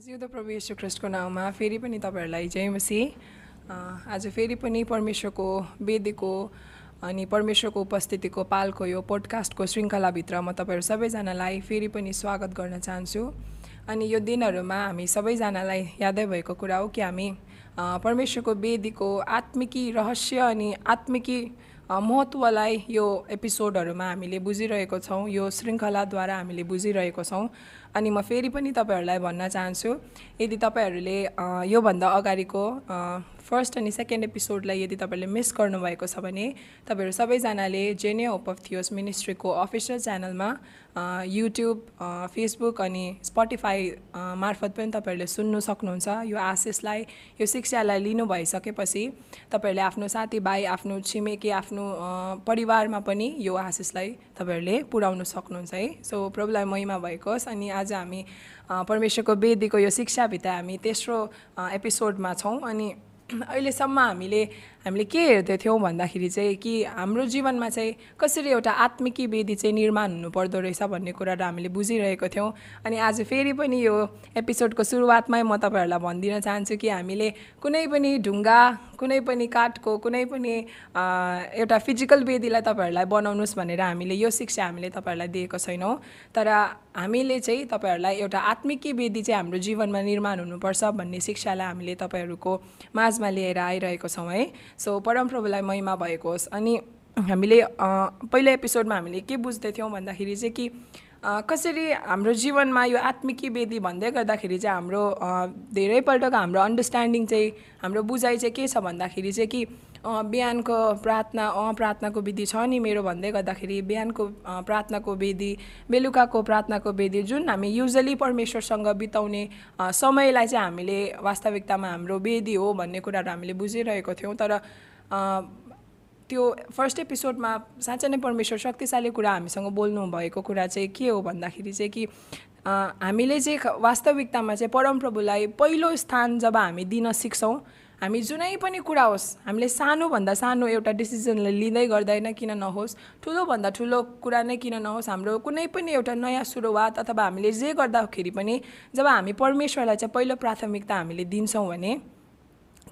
परिशुद्ध प्रभु यशु ख्रिस्टको नाउँमा फेरि पनि तपाईँहरूलाई जय मसी आज फेरि पनि परमेश्वरको वेदीको अनि परमेश्वरको उपस्थितिको पालको यो पोडकास्टको श्रृङ्खलाभित्र म तपाईँहरू सबैजनालाई फेरि पनि स्वागत गर्न चाहन्छु। अनि यो दिनहरूमा हामी सबैजनालाई यादै भएको कुरा हो कि हामी परमेश्वरको वेदीको आत्मिकी रहस्य अनि आत्मिकी महत्त्वलाई यो एपिसोडहरूमा हामीले बुझिरहेको छौँ यो श्रृङ्खलाद्वारा हामीले बुझिरहेको छौँ। अनि म फेरि पनि तपाईँहरूलाई भन्न चाहन्छु यदि तपाईँहरूले योभन्दा अगाडिको फर्स्ट अनि सेकेन्ड एपिसोडलाई यदि तपाईँहरूले मिस गर्नुभएको छ भने तपाईँहरू सबैजनाले जेने होप अफ थियोस मिनिस्ट्रीको अफिसियल च्यानलमा युट्युब फेसबुक अनि स्पोटिफाई मार्फत पनि तपाईँहरूले सुन्नु सक्नुहुन्छ। यो आशिषलाई यो शिक्षालाई लिनु भइसकेपछि तपाईँहरूले आफ्नो साथीभाइ आफ्नो छिमेकी आफ्नो परिवारमा पनि यो आशिषलाई तपाईँहरूले पुर्याउनु सक्नुहुन्छ है। सो प्रभुलाई महिमा भएको होस् अनि आज हामी परमेश्वरको वेदीको यो शिक्षाभित्र हामी तेस्रो एपिसोडमा छौँ अनि अहिलेसम्म हामीले हामीले के हेर्दैथ्यौँ भन्दाखेरि चाहिँ कि हाम्रो जीवनमा चाहिँ कसरी एउटा आत्मिकी वेदी चाहिँ निर्माण हुनुपर्दो रहेछ भन्ने कुराहरू हामीले बुझिरहेको थियौँ। अनि आज फेरि पनि यो एपिसोडको सुरुवातमै म तपाईँहरूलाई भनिदिन चाहन्छु कि हामीले कुनै पनि ढुङ्गा कुनै पनि काठको कुनै पनि एउटा फिजिकल वेदीलाई तपाईँहरूलाई बनाउनुहोस् भनेर हामीले यो शिक्षा हामीले तपाईँहरूलाई दिएको छैनौँ। तर हामीले चाहिँ तपाईँहरूलाई एउटा आत्मिकी वेदी चाहिँ हाम्रो जीवनमा निर्माण हुनुपर्छ भन्ने शिक्षालाई हामीले तपाईँहरूको माझमा लिएर आइरहेको छौँ है। सो परमप्रभुलाई महिमा भएको होस्। अनि हामीले पहिलो एपिसोडमा हामीले के बुझ्दै थियौँ भन्दाखेरि चाहिँ कि कसरी हाम्रो जीवनमा यो आत्मिकी वेदी भन्दै गर्दाखेरि चाहिँ हाम्रो धेरैपल्टको हाम्रो अन्डरस्ट्यान्डिङ चाहिँ हाम्रो बुझाइ चाहिँ के छ भन्दाखेरि चाहिँ कि बिहानको प्रार्थना अँ प्रार्थनाको विधि छ नि मेरो भन्दै गर्दाखेरि बिहानको प्रार्थनाको वेदी बेलुकाको प्रार्थनाको वेदी जुन हामी युजली परमेश्वरसँग बिताउने समयलाई चाहिँ हामीले वास्तविकतामा हाम्रो वेदी हो भन्ने कुराहरू हामीले बुझिरहेको थियौँ। तर त्यो फर्स्ट एपिसोडमा साँच्चै नै परमेश्वर शक्तिशाली कुरा हामीसँग बोल्नु भएको कुरा चाहिँ के हो भन्दाखेरि चाहिँ कि हामीले चाहिँ वास्तविकतामा चाहिँ परमप्रभुलाई पहिलो स्थान जब हामी दिन सिक्छौँ हामी जुनै पनि कुरा होस् हामीले सानोभन्दा सानो एउटा डिसिजनलाई लिँदै गर्दैन किन नहोस् ठुलोभन्दा ठुलो कुरा नै किन नहोस् हाम्रो कुनै पनि एउटा नयाँ सुरुवात अथवा हामीले जे गर्दाखेरि पनि जब हामी परमेश्वरलाई चाहिँ पहिलो प्राथमिकता हामीले दिन्छौँ भने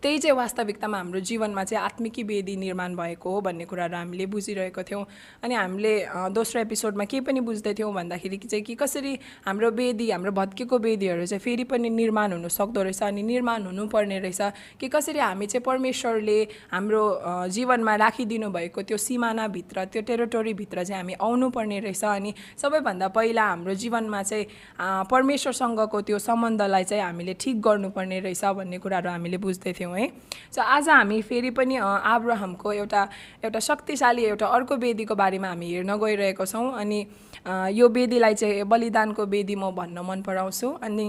त्यही चाहिँ वास्तविकतामा हाम्रो जीवनमा चाहिँ आत्मिकी वेदी निर्माण भएको हो भन्ने कुराहरू हामीले बुझिरहेको थियौँ। अनि हामीले दोस्रो एपिसोडमा के पनि बुझ्दै थियौँ भन्दाखेरि चाहिँ कि कसरी हाम्रो वेदी हाम्रो भत्केको वेदीहरू चाहिँ फेरि पनि निर्माण हुनु सक्दो रहेछ अनि निर्माण हुनुपर्ने रहेछ कि कसरी हामी चाहिँ परमेश्वरले हाम्रो जीवनमा राखिदिनु भएको त्यो सिमानाभित्र त्यो टेरिटोरीभित्र चाहिँ हामी आउनुपर्ने रहेछ। अनि सबैभन्दा पहिला हाम्रो जीवनमा चाहिँ परमेश्वरसँगको त्यो सम्बन्धलाई चाहिँ हामीले ठिक गर्नुपर्ने रहेछ भन्ने कुराहरू हामीले बुझ्दै थियौँ है। सो आज हामी फेरि पनि आब्राहमको एउटा एउटा शक्तिशाली एउटा अर्को वेदीको बारेमा हामी हेर्न गइरहेको छौँ अनि यो वेदीलाई चाहिँ बलिदानको वेदी म भन्न मन पराउँछु अनि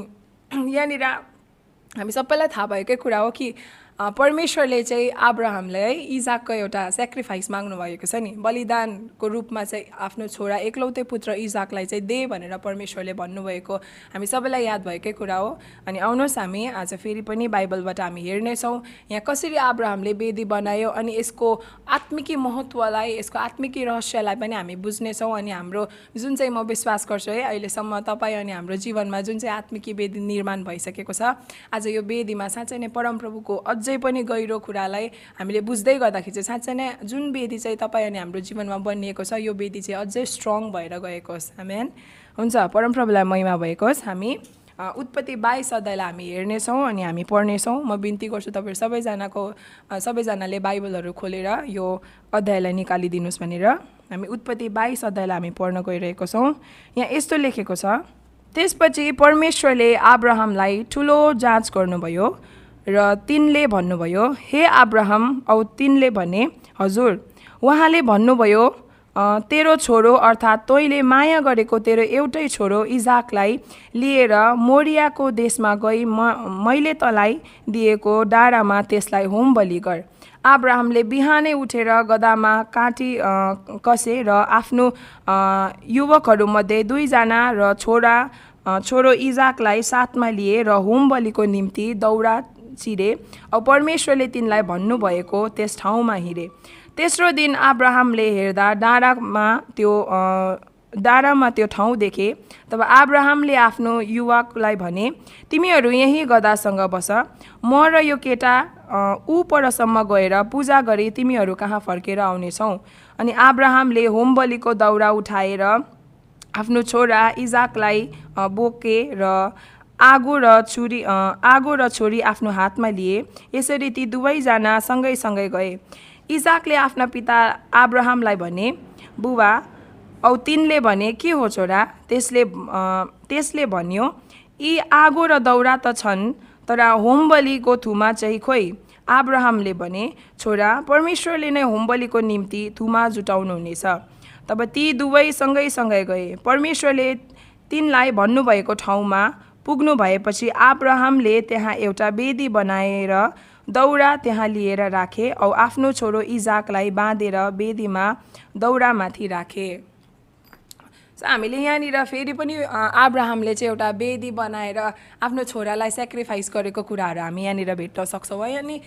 यहाँनिर हामी सबैलाई थाहा भएकै कुरा हो कि परमेश्वरले चाहिँ आब्राहमलाई है इजाकको एउटा सेक्रिफाइस माग्नु भएको छ नि। बलिदानको रूपमा चाहिँ आफ्नो छोरा एकलौते पुत्र इजाकलाई चाहिँ दे भनेर परमेश्वरले भन्नुभएको। हामी सबैलाई याद भएकै कुरा हो। अनि आउनुहोस् हामी आज फेरि पनि बाइबलबाट हामी हेर्नेछौँ। यहाँ कसरी आब्राहमले वेदी बनायो अनि यसको आत्मिकी महत्त्वलाई यसको आत्मिकी रहस्यलाई पनि हामी बुझ्नेछौँ। अनि हाम्रो जुन चाहिँ म विश्वास गर्छु है अहिलेसम्म तपाईँ अनि हाम्रो जीवनमा जुन चाहिँ आत्मिकी वेदी निर्माण भइसकेको छ आज यो वेदीमा साँच्चै नै परमप्रभुको अझै पनि गहिरो कुरालाई हामीले बुझ्दै गर्दाखेरि चाहिँ साँच्चै नै जुन वेदी चाहिँ तपाईँ अनि हाम्रो जीवनमा बनिएको छ यो वेदी चाहिँ अझै स्ट्रङ भएर गएको होस्। आमेन हुन्छ परमप्रभुलाई महिमा भएको होस्। हामी उत्पत्ति बाइस अध्यायलाई हामी हेर्नेछौँ अनि हामी पढ्नेछौँ। म बिन्ती गर्छु तपाईँहरू सबैजनाको सबैजनाले बाइबलहरू खोलेर यो अध्यायलाई निकालिदिनुहोस् भनेर। हामी उत्पत्ति बाइस अध्यायलाई हामी पढ्न गइरहेको छौँ। यहाँ यस्तो लेखेको छ त्यसपछि परमेश्वरले आब्राहमलाई ठुलो जाँच गर्नुभयो। र तिनले भन्नुभयो हे आब्राहम औ तिनले भने हजुर उहाँले भन्नुभयो "अ, तेरो छोरो अर्थात् तैँले माया गरेको तेरो एउटै छोरो इजाकलाई लिएर मोरियाको देशमा गई म मैले तँलाई दिएको डाँडामा त्यसलाई होम बलि गर। आब्राहमले बिहानै उठेर गदामा काटी कसे र आफ्नो युवकहरूमध्ये दुईजना र छोरा छोरो इजाकलाई साथमा लिए र होम बलिको निम्ति दौरा चिरे औ परमेश्वरले तिनलाई भन्नुभएको त्यस ठाउँमा हिँडे तेस्रो दिन अब्राहमले हेर्दा डाँडामा त्यो डाँडामा त्यो ठाउँ देखे। तब आब्राहमले आफ्नो युवकलाई भने तिमीहरू यहीँ गदासँग बस। म र यो केटा ऊ परसम्म गएर पूजा गरी तिमीहरू कहाँ फर्केर आउनेछौँ? अनि आब्राहमले होम बलिको दौरा उठाएर आफ्नो छोरा इजाकलाई बोके र आगो र छुरी आगो र छोरी आफ्नो हातमा लिए। यसरी ती दुवैजना सँगै सँगै गए। इजाकले आफ्ना पिता आब्राहमलाई भने बुबा औ तिनले भने के हो छोरा? त्यसले त्यसले भन्यो यी आगो र दौरा त छन् तर होमबलीको थुमा चाहिँ खोइ आब्राहमले भने छोरा परमेश्वरले नै होमबलीको निम्ति थुमा जुटाउनुहुनेछ। तब ती दुवै सँगै सँगै गए। परमेश्वरले तिनलाई भन्नुभएको ठाउँमा पुग्नु भएपछि आब्राहमले त्यहाँ एउटा वेदी बनाएर दौरा त्यहाँ लिएर राखे औ आफ्नो छोरो इजाकलाई बाँधेर वेदीमा दौरामाथि राखे। हामीले यहाँनिर फेरि पनि आब्राहमले चाहिँ एउटा वेदी बनाएर आफ्नो छोरालाई सेक्रिफाइस गरेको कुराहरू हामी यहाँनिर भेट्न सक्छौँ है। अनि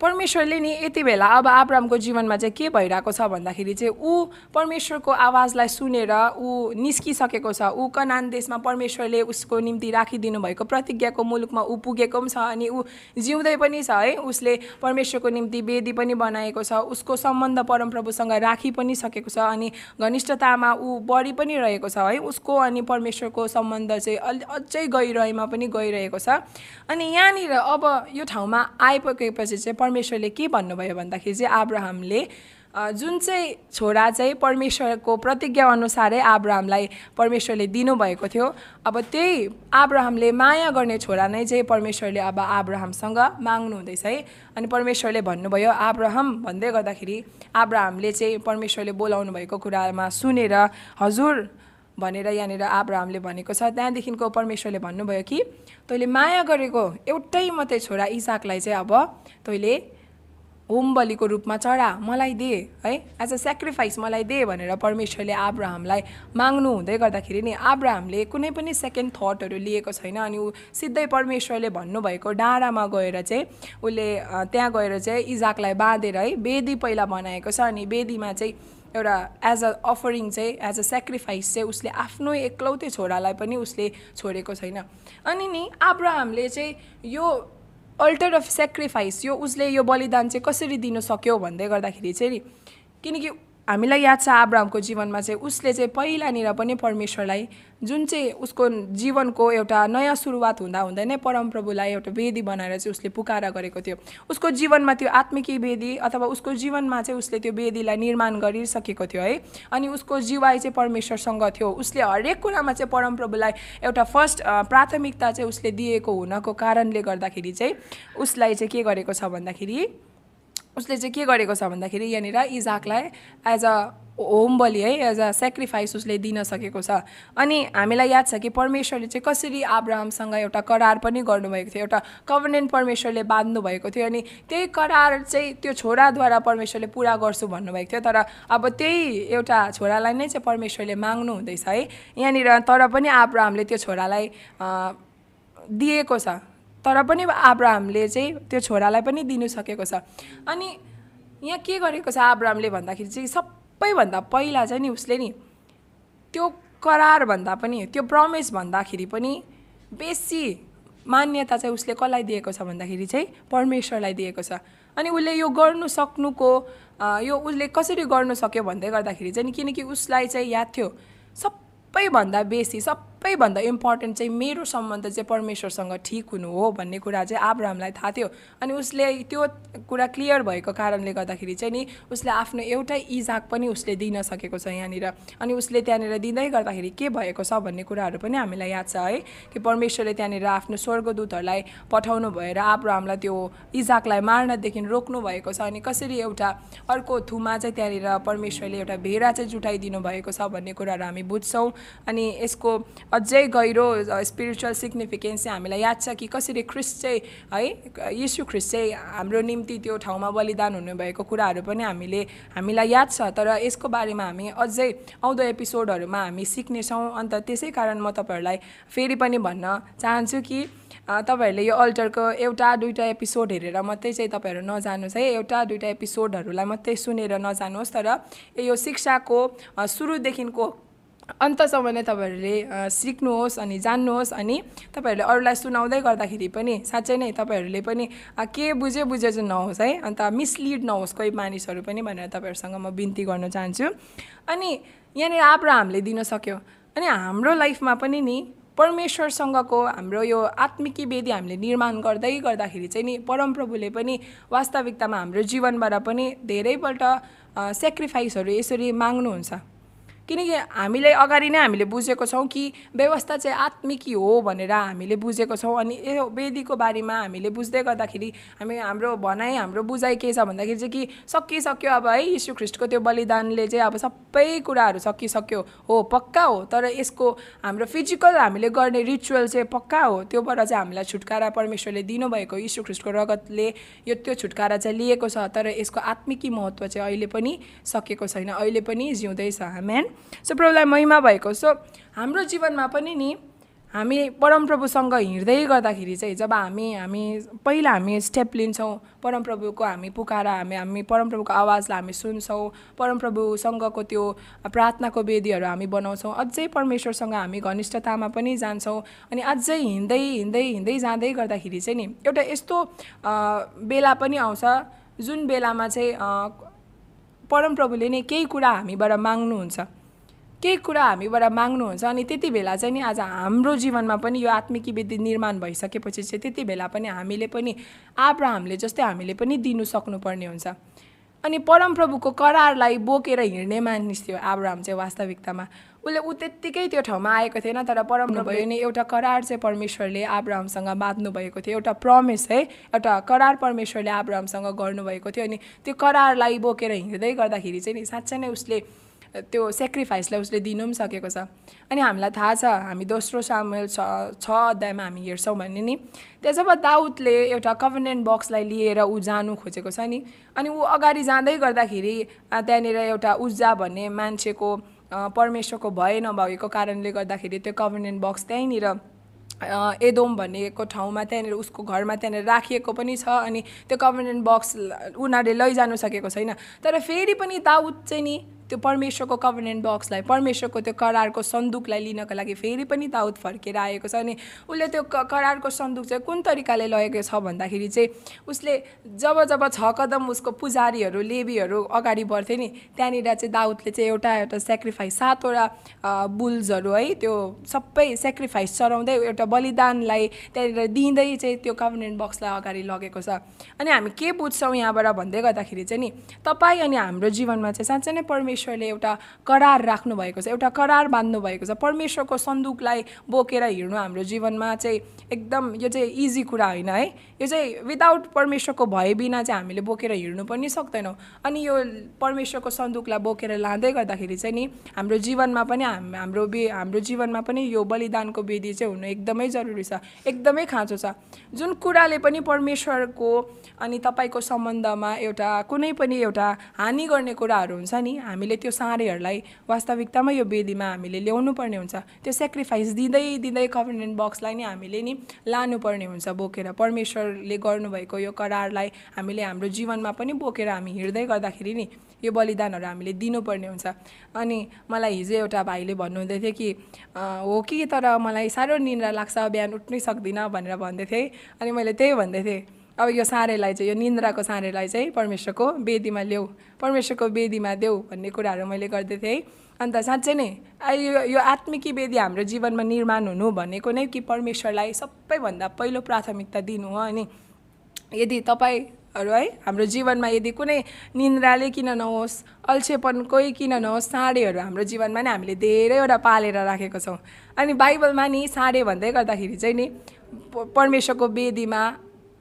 परमेश्वरले नि यति बेला अब आब्रामको जीवनमा चाहिँ के भइरहेको छ भन्दाखेरि चाहिँ ऊ परमेश्वरको आवाजलाई सुनेर ऊ निस्किसकेको छ। ऊ कनान देशमा परमेश्वरले उसको निम्ति राखिदिनु भएको प्रतिज्ञाको मुलुकमा ऊ पुगेको पनि छ अनि ऊ जिउँदै पनि छ है। उसले परमेश्वरको निम्ति वेदी पनि बनाएको छ उसको सम्बन्ध परमप्रभुसँग राखि पनि सकेको छ अनि घनिष्ठतामा ऊ बढी पनि रहेको छ है। उसको अनि परमेश्वरको सम्बन्ध चाहिँ अलि अझै गहिरोइमा पनि गइरहेको छ। अनि यहाँनिर अब यो ठाउँमा आइपुगेपछि चाहिँ परमेश्वरले के भन्नुभयो भन्दाखेरि चाहिँ आब्राहमले जुन चाहिँ छोरा चाहिँ परमेश्वरको प्रतिज्ञा अनुसारै आब्राहमलाई परमेश्वरले दिनुभएको थियो अब त्यही आब्राहमले माया गर्ने छोरा नै चाहिँ परमेश्वरले अब आब्राहमसँग माग्नु हुँदैछ है। अनि परमेश्वरले भन्नुभयो आब्राहम भन्दै गर्दाखेरि आब्राहमले चाहिँ परमेश्वरले बोलाउनु भएको कुरामा सुनेर हजुर भनेर यहाँनिर आब्राहमले भनेको छ। त्यहाँदेखिको परमेश्वरले भन्नुभयो कि तैँले माया गरेको एउटै मात्रै छोरा इसाकलाई चाहिँ अब तैँले होम बलिको रूपमा चढा मलाई दे है? एज अ सेक्रिफाइस मलाई दे भनेर परमेश्वरले आब्राहमलाई माग्नु हुँदै गर्दाखेरि नि आब्राहमले कुनै पनि सेकेन्ड थटहरू लिएको छैन अनि ऊ सिधै परमेश्वरले भन्नुभएको डाँडामा गएर चाहिँ उसले त्यहाँ गएर चाहिँ इजाकलाई बाँधेर है बेदी पहिला बनाएको छ अनि बेदीमा चाहिँ एउटा एज अ अफरिङ चाहिँ एज अ सेक्रिफाइस चाहिँ उसले आफ्नो एक्लौते छोरालाई पनि उसले छोडेको छैन। अनि नि आब्राहमले चाहिँ यो अल्टर अफ सेक्रिफाइस यो उसले यो बलिदान चाहिँ कसरी दिन सक्यो भन्दै गर्दाखेरि चाहिँ किनकि हामीलाई याद छ आब्रामको जीवनमा चाहिँ उसले चाहिँ पहिलानिर पनि परमेश्वरलाई जुन चाहिँ उसको जीवनको एउटा नयाँ सुरुवात हुँदा हुँदै नै परमप्रभुलाई एउटा वेदी बनाएर चाहिँ उसले पुकारा गरेको थियो। उसको जीवनमा त्यो आत्मिकी वेदी अथवा उसको जीवनमा चाहिँ उसले त्यो वेदीलाई निर्माण गरिसकेको थियो है। अनि उसको जीवाई चाहिँ परमेश्वरसँग थियो। उसले हरेक कुरामा चाहिँ परमप्रभुलाई एउटा फर्स्ट प्राथमिकता चाहिँ उसले दिएको हुनको कारणले गर्दाखेरि चाहिँ उसलाई चाहिँ के गरेको छ भन्दाखेरि उसले चाहिँ के गरेको छ भन्दाखेरि यहाँनिर इजाकलाई एज अ होम बलि है एज अ सेक्रिफाइस उसले दिन सकेको छ। अनि हामीलाई याद छ कि परमेश्वरले चाहिँ कसरी आब्राहमसँग एउटा करार पनि गर्नुभएको थियो एउटा कभनेन्ट परमेश्वरले बाँध्नु भएको थियो अनि त्यही करार चाहिँ त्यो छोराद्वारा परमेश्वरले पुरा गर्छु भन्नुभएको थियो। तर अब त्यही एउटा छोरालाई नै चाहिँ परमेश्वरले माग्नु हुँदैछ है। यहाँनिर तर पनि आब्राहमले त्यो छोरालाई दिएको छ। तर पनि आब्राहमले चाहिँ त्यो छोरालाई पनि दिनु सकेको छ। अनि यहाँ के गरेको छ आब्राहमले भन्दाखेरि चाहिँ सबैभन्दा पहिला चाहिँ नि उसले नि त्यो करार भन्दा पनि त्यो प्रमिस भन्दाखेरि पनि बेसी मान्यता चाहिँ उसले कसलाई दिएको छ भन्दाखेरि चाहिँ परमेश्वरलाई दिएको छ। अनि उसले यो गर्नु सक्नुको यो उसले कसरी गर्नु सक्यो भन्दै गर्दाखेरि चाहिँ किनकि उसलाई चाहिँ याद थियो सबैभन्दा बेसी सब सबैभन्दा इम्पोर्टेन्ट चाहिँ मेरो सम्बन्ध चाहिँ परमेश्वरसँग ठिक हुनु हो भन्ने कुरा चाहिँ आब्रामलाई थाहा थियो। अनि उसले त्यो कुरा क्लियर भएको कारणले गर्दाखेरि चाहिँ नि उसले आफ्नो एउटै इजाक पनि उसले दिन सकेको छ यहाँनिर। अनि उसले त्यहाँनिर दिँदै गर्दाखेरि के भएको छ भन्ने कुराहरू पनि हामीलाई याद छ है कि परमेश्वरले त्यहाँनिर आफ्नो स्वर्गदूतहरूलाई पठाउनु भएर आब्रामलाई त्यो इजाकलाई मार्नदेखि रोक्नु भएको छ। अनि कसरी एउटा अर्को थुमा चाहिँ त्यहाँनिर परमेश्वरले एउटा भेडा चाहिँ जुटाइदिनु भएको छ भन्ने कुराहरू हामी बुझ्छौँ। अनि यसको अझै गहिरो स्पिरिचुअल सिग्निफिकेन्स चाहिँ हामीलाई याद छ कि कसरी ख्रिस्ट चाहिँ है यीशु ख्रिस्ट चाहिँ हाम्रो निम्ति त्यो ठाउँमा बलिदान हुनुभएको कुराहरू पनि हामीले हामीलाई याद छ। तर यसको बारेमा हामी अझै आउँदो एपिसोडहरूमा हामी सिक्नेछौँ। अन्त त्यसै कारण म तपाईँहरूलाई फेरि पनि भन्न चाहन्छु कि तपाईँहरूले यो अल्टरको एउटा दुइटा एपिसोड हेरेर मात्रै चाहिँ तपाईँहरू नजानुहोस् है। एउटा दुइटा एपिसोडहरूलाई मात्रै सुनेर नजानुहोस्। तर यो शिक्षाको सुरुदेखिको अन्तसम्म नै तपाईँहरूले सिक्नुहोस् अनि जान्नुहोस् अनि तपाईँहरूले अरूलाई सुनाउँदै गर्दाखेरि पनि साँच्चै नै तपाईँहरूले पनि के बुझ्यो बुझ्यो चाहिँ नहोस् है। अन्त मिसलिड नहोस् कोही मानिसहरू पनि भनेर तपाईँहरूसँग म बिन्ती गर्न चाहन्छु। अनि यहाँनिर आब्राहामले दिन सक्यो। अनि हाम्रो लाइफमा पनि नि परमेश्वरसँगको हाम्रो यो आत्मिकी वेदी हामीले निर्माण गर्दै गर्दाखेरि चाहिँ नि परमप्रभुले पनि वास्तविकतामा हाम्रो जीवनबाट पनि धेरैपल्ट सेक्रिफाइसहरू यसरी माग्नुहुन्छ। किनकि हामीले अगाडि नै हामीले बुझेको छौँ कि व्यवस्था चाहिँ आत्मिकी हो भनेर हामीले बुझेको छौँ। अनि यो वेदीको बारेमा हामीले बुझ्दै गर्दाखेरि हामी हाम्रो भनाइ हाम्रो बुझाइ के छ भन्दाखेरि चाहिँ कि सकिसक्यो अब है यीशु ख्रिस्टको त्यो बलिदानले चाहिँ अब सबै कुराहरू सकिसक्यो। हो पक्का हो तर यसको हाम्रो फिजिकल हामीले गर्ने रिचुअल चाहिँ पक्का हो? त्योबाट चाहिँ हामीलाई छुटकारा परमेश्वरले दिनुभएको यीशु ख्रिस्टको रगतले यो त्यो छुटकारा चाहिँ लिएको छ। तर यसको आत्मिकी महत्त्व चाहिँ अहिले पनि सकेको छैन। अहिले पनि जिउँदैछ। म्यान सो प्रभुलाई महिमा भएको। सो हाम्रो जीवनमा पनि नि हामी परमप्रभुसँग हिँड्दै गर्दाखेरि चाहिँ जब हामी हामी पहिला हामी स्टेप लिन्छौँ परमप्रभुको हामी पुकार हामी हामी परमप्रभुको आवाजलाई हामी सुन्छौँ परमप्रभुसँगको त्यो प्रार्थनाको वेदीहरू हामी बनाउँछौँ अझै परमेश्वरसँग हामी घनिष्ठतामा पनि जान्छौँ अनि अझै हिँड्दै हिँड्दै हिँड्दै जाँदै गर्दाखेरि चाहिँ नि एउटा यस्तो बेला पनि आउँछ जुन बेलामा चाहिँ परमप्रभुले नै केही कुरा हामीबाट माग्नुहुन्छ। केही कुरा हामीबाट माग्नुहुन्छ अनि त्यति बेला चाहिँ नि आज हाम्रो जीवनमा पनि यो आत्मिकी विधि निर्माण भइसकेपछि चाहिँ त्यति बेला पनि हामीले पनि आब्राहमले जस्तै हामीले पनि दिनु सक्नुपर्ने हुन्छ। अनि परमप्रभुको करारलाई बोकेर हिँड्ने मानिस थियो आब्राहम चाहिँ वास्तविकतामा। उसले ऊ त्यत्तिकै त्यो ठाउँमा आएको थिएन तर परमप्रभुले नै एउटा करार चाहिँ परमेश्वरले आब्राहमसँग बाँध्नु भएको थियो। एउटा प्रमिस है एउटा करार परमेश्वरले आब्राहमसँग गर्नुभएको थियो अनि त्यो करारलाई बोकेर हिँड्दै गर्दाखेरि चाहिँ नि साँच्चै नै उसले त्यो सेक्रिफाइसलाई उसले दिनु पनि सकेको छ। अनि हामीलाई थाहा छ हामी दोस्रो सामेल छ छ अध्यायमा हामी हेर्छौँ भने नि। त्यहाँ जब दाउदले एउटा कभनेन्ट बक्सलाई लिएर ऊ जानु खोजेको छ नि। अनि ऊ अगाडि जाँदै गर्दाखेरि त्यहाँनिर एउटा उज्जा भन्ने मान्छेको परमेश्वरको भय नभएको कारणले गर्दाखेरि त्यो कभनेन्ट बक्स त्यहीँनिर एदोम भनेको ठाउँमा त्यहाँनिर उसको घरमा त्यहाँनिर राखिएको पनि छ अनि त्यो कभनेन्ट बक्स उनीहरूले लैजानु सकेको छैन। तर फेरि पनि दाउद चाहिँ नि त्यो परमेश्वरको कभनेन्ट बक्सलाई परमेश्वरको त्यो करारको सन्दुकलाई लिनको लागि फेरि पनि दाउद फर्केर आएको छ अनि उसले त्यो करारको सन्दुक चाहिँ कुन तरिकाले लगेको छ भन्दाखेरि चाहिँ उसले जब जब छ कदम उसको पुजारीहरू लेबीहरू अगाडि बढ्थे नि त्यहाँनिर चाहिँ दाउदले चाहिँ एउटा एउटा सेक्रिफाइस सातवटा बुल्सहरू है त्यो सबै सेक्रिफाइस चढाउँदै एउटा बलिदानलाई त्यहाँनिर दिँदै चाहिँ त्यो कभनेन्ट बक्सलाई अगाडि लगेको छ। अनि हामी के बुझ्छौँ यहाँबाट भन्दै गर्दाखेरि चाहिँ नि तपाईँ अनि हाम्रो जीवनमा चाहिँ साँच्चै नै परमेश्वर परमेश्वरले एउटा करार राख्नु भएको छ एउटा करार बाँध्नु भएको छ। परमेश्वरको सन्दुकलाई बोकेर हिँड्नु हाम्रो जीवनमा चाहिँ एकदम यो चाहिँ इजी कुरा होइन है। यो चाहिँ विदाउट परमेश्वरको भए बिना चाहिँ हामीले बोकेर हिँड्नु पनि सक्दैनौँ। अनि यो परमेश्वरको सन्दुकलाई बोकेर लाँदै गर्दाखेरि चाहिँ नि हाम्रो जीवनमा पनि हाम हाम्रो बे हाम्रो जीवनमा पनि यो बलिदानको विधि चाहिँ हुनु एकदमै जरुरी छ एकदमै खाँचो छ। जुन कुराले पनि परमेश्वरको अनि तपाईँको सम्बन्धमा एउटा कुनै पनि एउटा हानि गर्ने कुराहरू हुन्छ नि हामीले हामीले त्यो साँडेहरूलाई वास्तविकतामा यो वेदीमा हामीले ल्याउनु पर्ने हुन्छ। त्यो सेक्रिफाइस दिँदै दिँदै कभर्नेन्ट बक्सलाई नै हामीले नि लानुपर्ने हुन्छ बोकेर। परमेश्वरले गर्नुभएको यो करारलाई हामीले हाम्रो जीवनमा पनि बोकेर हामी हिँड्दै गर्दाखेरि नि यो बलिदानहरू हामीले दिनुपर्ने हुन्छ। अनि मलाई हिजो एउटा भाइले भन्नुहुँदै थियो कि हो कि तर मलाई साह्रो निन्द्रा लाग्छ बिहान उठ्नै सक्दिनँ भनेर भन्दै थिएँ। अनि मैले त्यही भन्दै थिएँ अब यो साँडेलाई चाहिँ यो निन्द्राको साँडेलाई चाहिँ परमेश्वरको वेदीमा ल्याऊ। परमेश्वरको वेदीमा देऊ भन्ने कुराहरू मैले गर्दै थिएँ। अन्त साँच्चै नै यो यो आत्मिकी वेदी हाम्रो जीवनमा निर्माण हुनु भनेको नै कि परमेश्वरलाई सबैभन्दा पहिलो प्राथमिकता दिनु हो अनि यदि तपाईँहरू है हाम्रो जीवनमा यदि कुनै निन्द्राले किन नहोस् अल्छेपनकै किन नहोस् साँडेहरू हाम्रो जीवनमा नै हामीले धेरैवटा पालेर राखेको छौँ। अनि बाइबलमा नि साँडे भन्दै गर्दाखेरि चाहिँ नि परमेश्वरको वेदीमा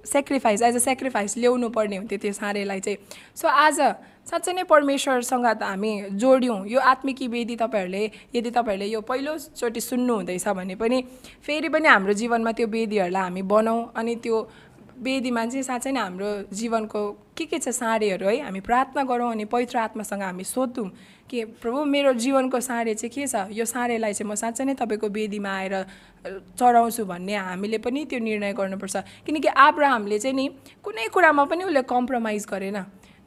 सेक्रिफाइस एज अ सेक्रिफाइस ल्याउनु पर्ने हुन्थ्यो त्यो साँडेलाई चाहिँ। सो आज साँच्चै नै परमेश्वरसँग त हामी जोड्यौँ। यो आत्मिकी वेदी तपाईँहरूले यदि तपाईँहरूले यो पहिलोचोटि सुन्नुहुँदैछ भने पनि फेरि पनि हाम्रो जीवनमा त्यो वेदीहरूलाई हामी बनाऊँ अनि त्यो वेदीमा चाहिँ साँच्चै नै हाम्रो जीवनको के के छ साँडेहरू है हामी प्रार्थना गरौँ अनि पवित्र आत्मासँग हामी सोधौँ कि प्रभु मेरो जीवनको साँडे चाहिँ के छ? यो साँडेलाई चाहिँ म साँच्चै नै तपाईँको वेदीमा आएर चढाउँछु भन्ने हामीले पनि त्यो निर्णय गर्नुपर्छ। किनकि आब्राहमले चाहिँ नि कुनै कुरामा पनि उसले कम्प्रोमाइज गरेन।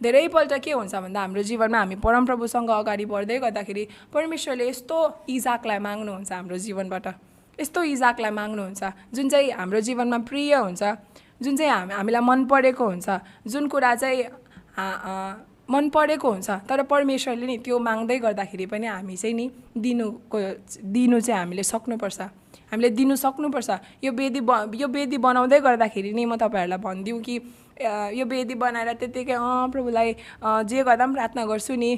धेरैपल्ट के हुन्छ भन्दा हाम्रो जीवनमा हामी परमप्रभुसँग अगाडि बढ्दै गर्दाखेरि परमेश्वरले यस्तो इजाकलाई माग्नुहुन्छ हाम्रो जीवनबाट। यस्तो इजाकलाई माग्नुहुन्छ जुन चाहिँ हाम्रो जीवनमा प्रिय हुन्छ जुन चाहिँ हामी हामीलाई मन परेको हुन्छ जुन कुरा चाहिँ मन परेको हुन्छ। तर परमेश्वरले नि त्यो माग्दै गर्दाखेरि पनि हामी चाहिँ नि दिनुको दिनु चाहिँ हामीले सक्नुपर्छ। हामीले दिनु सक्नुपर्छ। यो वेदी ब यो वेदी बनाउँदै गर्दाखेरि नि म तपाईँहरूलाई भनिदिउँ कि यो वेदी बनाएर त्यत्तिकै अँ प्रभुलाई जे गर्दा पनि प्रार्थना गर्छु नि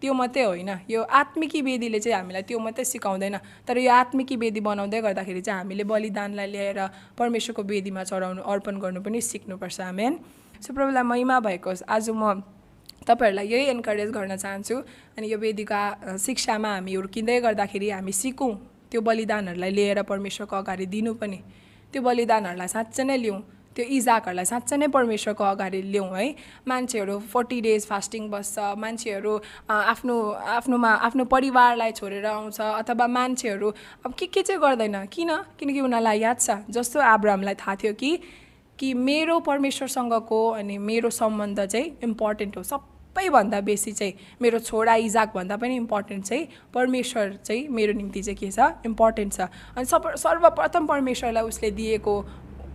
त्यो मात्रै होइन। यो आत्मिकी वेदीले चाहिँ हामीलाई त्यो मात्रै सिकाउँदैन। तर यो आत्मिकी वेदी बनाउँदै गर्दाखेरि चाहिँ हामीले बलिदानलाई ल्याएर परमेश्वरको वेदीमा चढाउनु अर्पण गर्नु पनि सिक्नुपर्छ। हामीन सो प्रभुलाई महिमा भएको आज म तपाईँहरूलाई यही इन्करेज गर्न चाहन्छु अनि यो वेदीका शिक्षामा हामी हुर्किँदै गर्दाखेरि हामी सिकौँ त्यो बलिदानहरूलाई लिएर परमेश्वरको अगाडि दिनु पनि। त्यो बलिदानहरूलाई साँच्चै नै लिउँ त्यो इजाकहरूलाई साँच्चै नै परमेश्वरको अगाडि ल्याउँ है। मान्छेहरू फोर्टी डेज फास्टिङ बस्छ मान्छेहरू आफ्नो आफ्नोमा आफ्नो परिवारलाई छोडेर आउँछ अथवा मान्छेहरू अब के के चाहिँ गर्दैन? किन? किनकि उनीहरूलाई याद छ जस्तो आब्रामलाई थाहा थियो कि कि मेरो परमेश्वरसँगको अनि मेरो सम्बन्ध चाहिँ इम्पोर्टेन्ट हो सबैभन्दा बेसी चाहिँ मेरो छोरा इजाकभन्दा पनि इम्पोर्टेन्ट चाहिँ परमेश्वर चाहिँ मेरो निम्ति चाहिँ के छ? इम्पोर्टेन्ट छ। अनि सब सर्वप्रथम परमेश्वरलाई उसले दिएको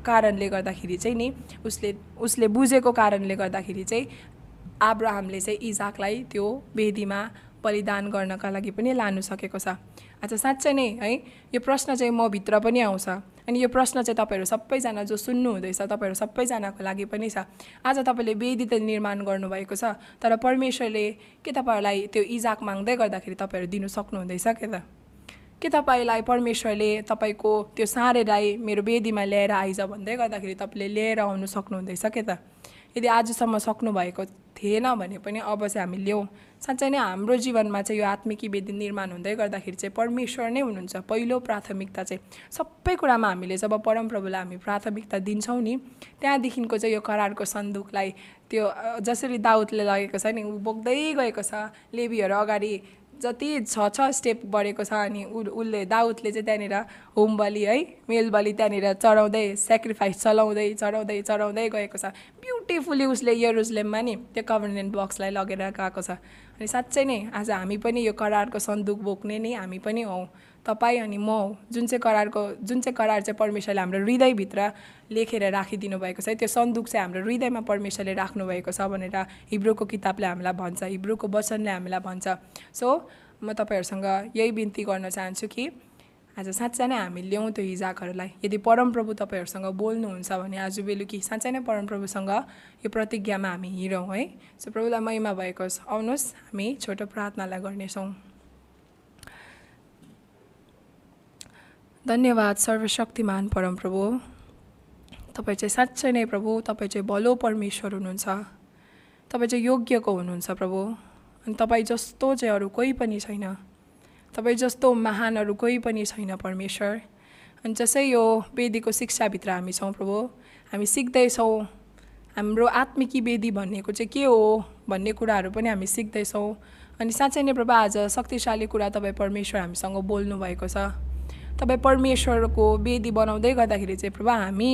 कारणले गर्दाखेरि चाहिँ नि उसले उसले बुझेको कारणले गर्दाखेरि चाहिँ आब्राहमले चाहिँ इजाकलाई त्यो वेदीमा बलिदान गर्नका लागि पनि लानु सकेको छ। आज साँच्चै नै है यो प्रश्न चाहिँ म भित्र पनि आउँछ। अनि यो प्रश्न चाहिँ तपाईँहरू सबैजना जो सुन्नुहुँदैछ तपाईँहरू सबैजनाको लागि पनि छ। आज तपाईँले वेदी त निर्माण गर्नुभएको छ तर परमेश्वरले के तपाईँहरूलाई त्यो इजाक माग्दै गर्दाखेरि तपाईँहरू दिनु सक्नुहुँदैछ के त? के तपाईँलाई परमेश्वरले तपाईँको त्यो साँडेलाई मेरो वेदीमा ल्याएर आइज भन्दै गर्दाखेरि तपाईँले लिएर आउनु सक्नुहुँदैछ के त? यदि आजसम्म सक्नुभएको थिएन भने पनि अब चाहिँ हामी ल्याउँ साँच्चै नै हाम्रो जीवनमा चाहिँ यो आत्मिकी वेदी निर्माण हुँदै गर्दाखेरि चाहिँ परमेश्वर नै हुनुहुन्छ। पहिलो प्राथमिकता चाहिँ सबै कुरामा हामीले जब परमप्रभुलाई हामी प्राथमिकता दिन्छौँ नि त्यहाँदेखिको चाहिँ यो करारको सन्दुकलाई त्यो जसरी दाउदले लगेको छ नि बोक्दै गएको छ। लेबीहरू अगाडि जति छ छ स्टेप बढेको छ अनि उसले दाउदले चाहिँ त्यहाँनिर होम बलि है? मेल बलि त्यहाँनिर चढाउँदै सेक्रिफाइस चलाउँदै चढाउँदै चढाउँदै गएको छ। ब्युटिफुल्ली उसले यरुजलेममा नि त्यो कभर्नेन्ट बक्सलाई लगेर गएको छ। अनि साँच्चै नै आज हामी पनि यो करारको सन्दुक बोक्ने नै हामी पनि हौँ। तपाईँ अनि म जुन चाहिँ करारको जुन चाहिँ करार चाहिँ परमेश्वरले हाम्रो हृदयभित्र लेखेर राखिदिनु भएको छ त्यो सन्दुक चाहिँ हाम्रो हृदयमा परमेश्वरले राख्नुभएको छ भनेर हिब्रोको किताबले हामीलाई भन्छ हिब्रोको वचनले हामीलाई भन्छ। सो म तपाईँहरूसँग यही बिन्ती गर्न चाहन्छु कि आज साँच्चै नै हामी ल्याउँ त्यो हिजाकहरूलाई। यदि परमप्रभु तपाईँहरूसँग बोल्नुहुन्छ भने आज बेलुकी साँच्चै नै परमप्रभुसँग यो प्रतिज्ञामा हामी हिँडौँ है। सो प्रभुलाई महिमा भएको आउनुहोस् हामी छोटो प्रार्थनालाई गर्नेछौँ। धन्यवाद सर्वशक्तिमान परमप्रभु। तपाईँ चाहिँ साँच्चै नै प्रभु तपाईँ चाहिँ भलो परमेश्वर हुनुहुन्छ। तपाईँ चाहिँ योग्यको हुनुहुन्छ प्रभु। अनि तपाईँ जस्तो चाहिँ अरू कोही पनि छैन। तपाईँ जस्तो महानहरू कोही पनि छैन परमेश्वर। अनि जसै यो वेदीको शिक्षाभित्र हामी छौँ प्रभु हामी सिक्दैछौँ। हाम्रो आत्मिकी वेदी भन्नेको चाहिँ के हो भन्ने कुराहरू पनि हामी सिक्दैछौँ। अनि साँच्चै नै प्रभु आज शक्तिशाली कुरा तपाईँ परमेश्वर हामीसँग बोल्नुभएको छ। तपाईँ परमेश्वरको वेदी बनाउँदै गर्दाखेरि चाहिँ प्रभु हामी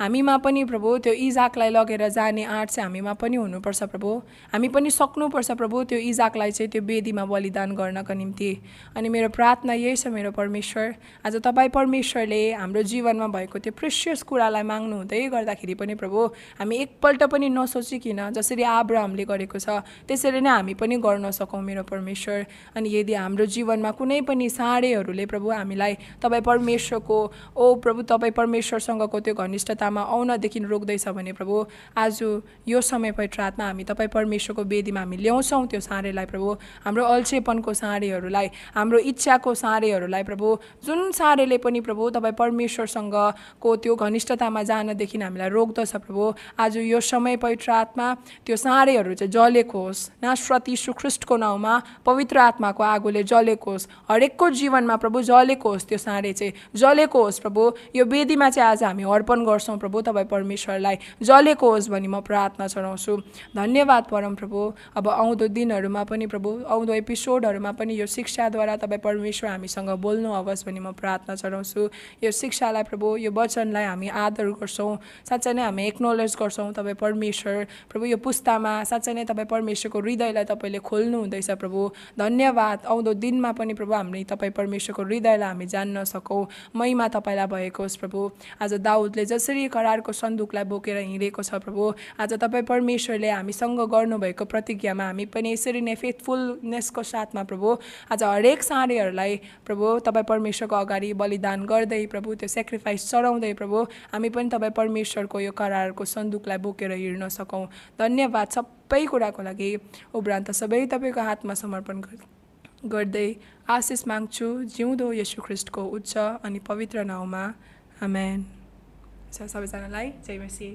हामीमा पनि प्रभु त्यो इजाकलाई लगेर जाने आँट चाहिँ हामीमा पनि हुनुपर्छ प्रभु। हामी पनि सक्नुपर्छ प्रभु त्यो इजाकलाई चाहिँ त्यो वेदीमा बलिदान गर्नको निम्ति। अनि मेरो प्रार्थना यही छ मेरो परमेश्वर। आज तपाईँ परमेश्वरले हाम्रो जीवनमा भएको त्यो प्रेसियस कुरालाई माग्नु हुँदै गर्दाखेरि पनि प्रभु हामी एकपल्ट पनि नसोचिकन जसरी आब्राहमले गरेको छ त्यसरी नै हामी पनि गर्न सकौँ मेरो परमेश्वर। अनि यदि हाम्रो जीवनमा कुनै पनि साँडेहरूले प्रभु हामीलाई तपाईँ परमेश्वरको ओ प्रभु तपाईँ परमेश्वरसँगको त्यो घनिष्ठता कुरामा आउनदेखि रोक्दैछ भने प्रभु आज यो समय पवित्र हामी तपाईँ परमेश्वरको वेदीमा हामी ल्याउँछौँ त्यो साँडेलाई प्रभु। हाम्रो अल्छेपनको साँडेहरूलाई हाम्रो इच्छाको साँडेहरूलाई प्रभु। जुन साँडेले पनि प्रभु तपाईँ परमेश्वरसँगको त्यो घनिष्ठतामा जानदेखि हामीलाई रोक्दछ प्रभु। आज यो समय पवित्र आत्मा त्यो साँडेहरू चाहिँ जलेको होस् नाश्वती सुख्रिस्टको नाउँमा पवित्र आत्माको आगोले जलेको होस् हरेकको जीवनमा प्रभु जलेको होस् त्यो साँडे चाहिँ जलेको होस् प्रभु। यो वेदीमा चाहिँ आज हामी अर्पण गर्छौँ। वर्षौँ प्रभु तपाईँ परमेश्वरलाई जलेको होस् भनी म प्रार्थना चढाउँछु। धन्यवाद परम प्रभु। अब आउँदो दिनहरूमा पनि प्रभु आउँदो एपिसोडहरूमा पनि यो शिक्षाद्वारा तपाईँ परमेश्वर हामीसँग बोल्नु होस् भनी म प्रार्थना चढाउँछु। यो शिक्षालाई प्रभु यो वचनलाई हामी आदर गर्छौँ। साँच्चै नै हामी एक्नोलेज गर्छौँ तपाईँ परमेश्वर। प्रभु यो पुस्तामा साँच्चै नै तपाईँ परमेश्वरको हृदयलाई तपाईँले खोल्नु हुँदैछ प्रभु। धन्यवाद। आउँदो दिनमा पनि प्रभु हामी तपाईँ परमेश्वरको हृदयलाई हामी जान्न सकौँ। महिमा तपाईँलाई भएको होस् प्रभु। आज दाउदले जसरी करारको सन्दुकलाई बोकेर हिँडेको छ प्रभु। आज तपाईँ परमेश्वरले हामीसँग गर्नुभएको प्रतिज्ञामा हामी पनि यसरी नै फेथफुलनेसको साथमा प्रभु। आज हरेक साँडेहरूलाई प्रभु तपाईँ परमेश्वरको अगाडि बलिदान गर्दै प्रभु त्यो सेक्रिफाइस चढाउँदै प्रभु हामी पनि तपाईँ परमेश्वरको यो करारको सन्दुकलाई बोकेर हिँड्न सकौँ। धन्यवाद सबै कुराको लागि। उब्रान्त सबै तपाईँको हातमा समर्पण गर्दै आशिष माग्छु। जिउँदो यशु ख्रिस्टको उच्च अनि पवित्र नाउँमा। आमेन। सबैजनालाई जय मसी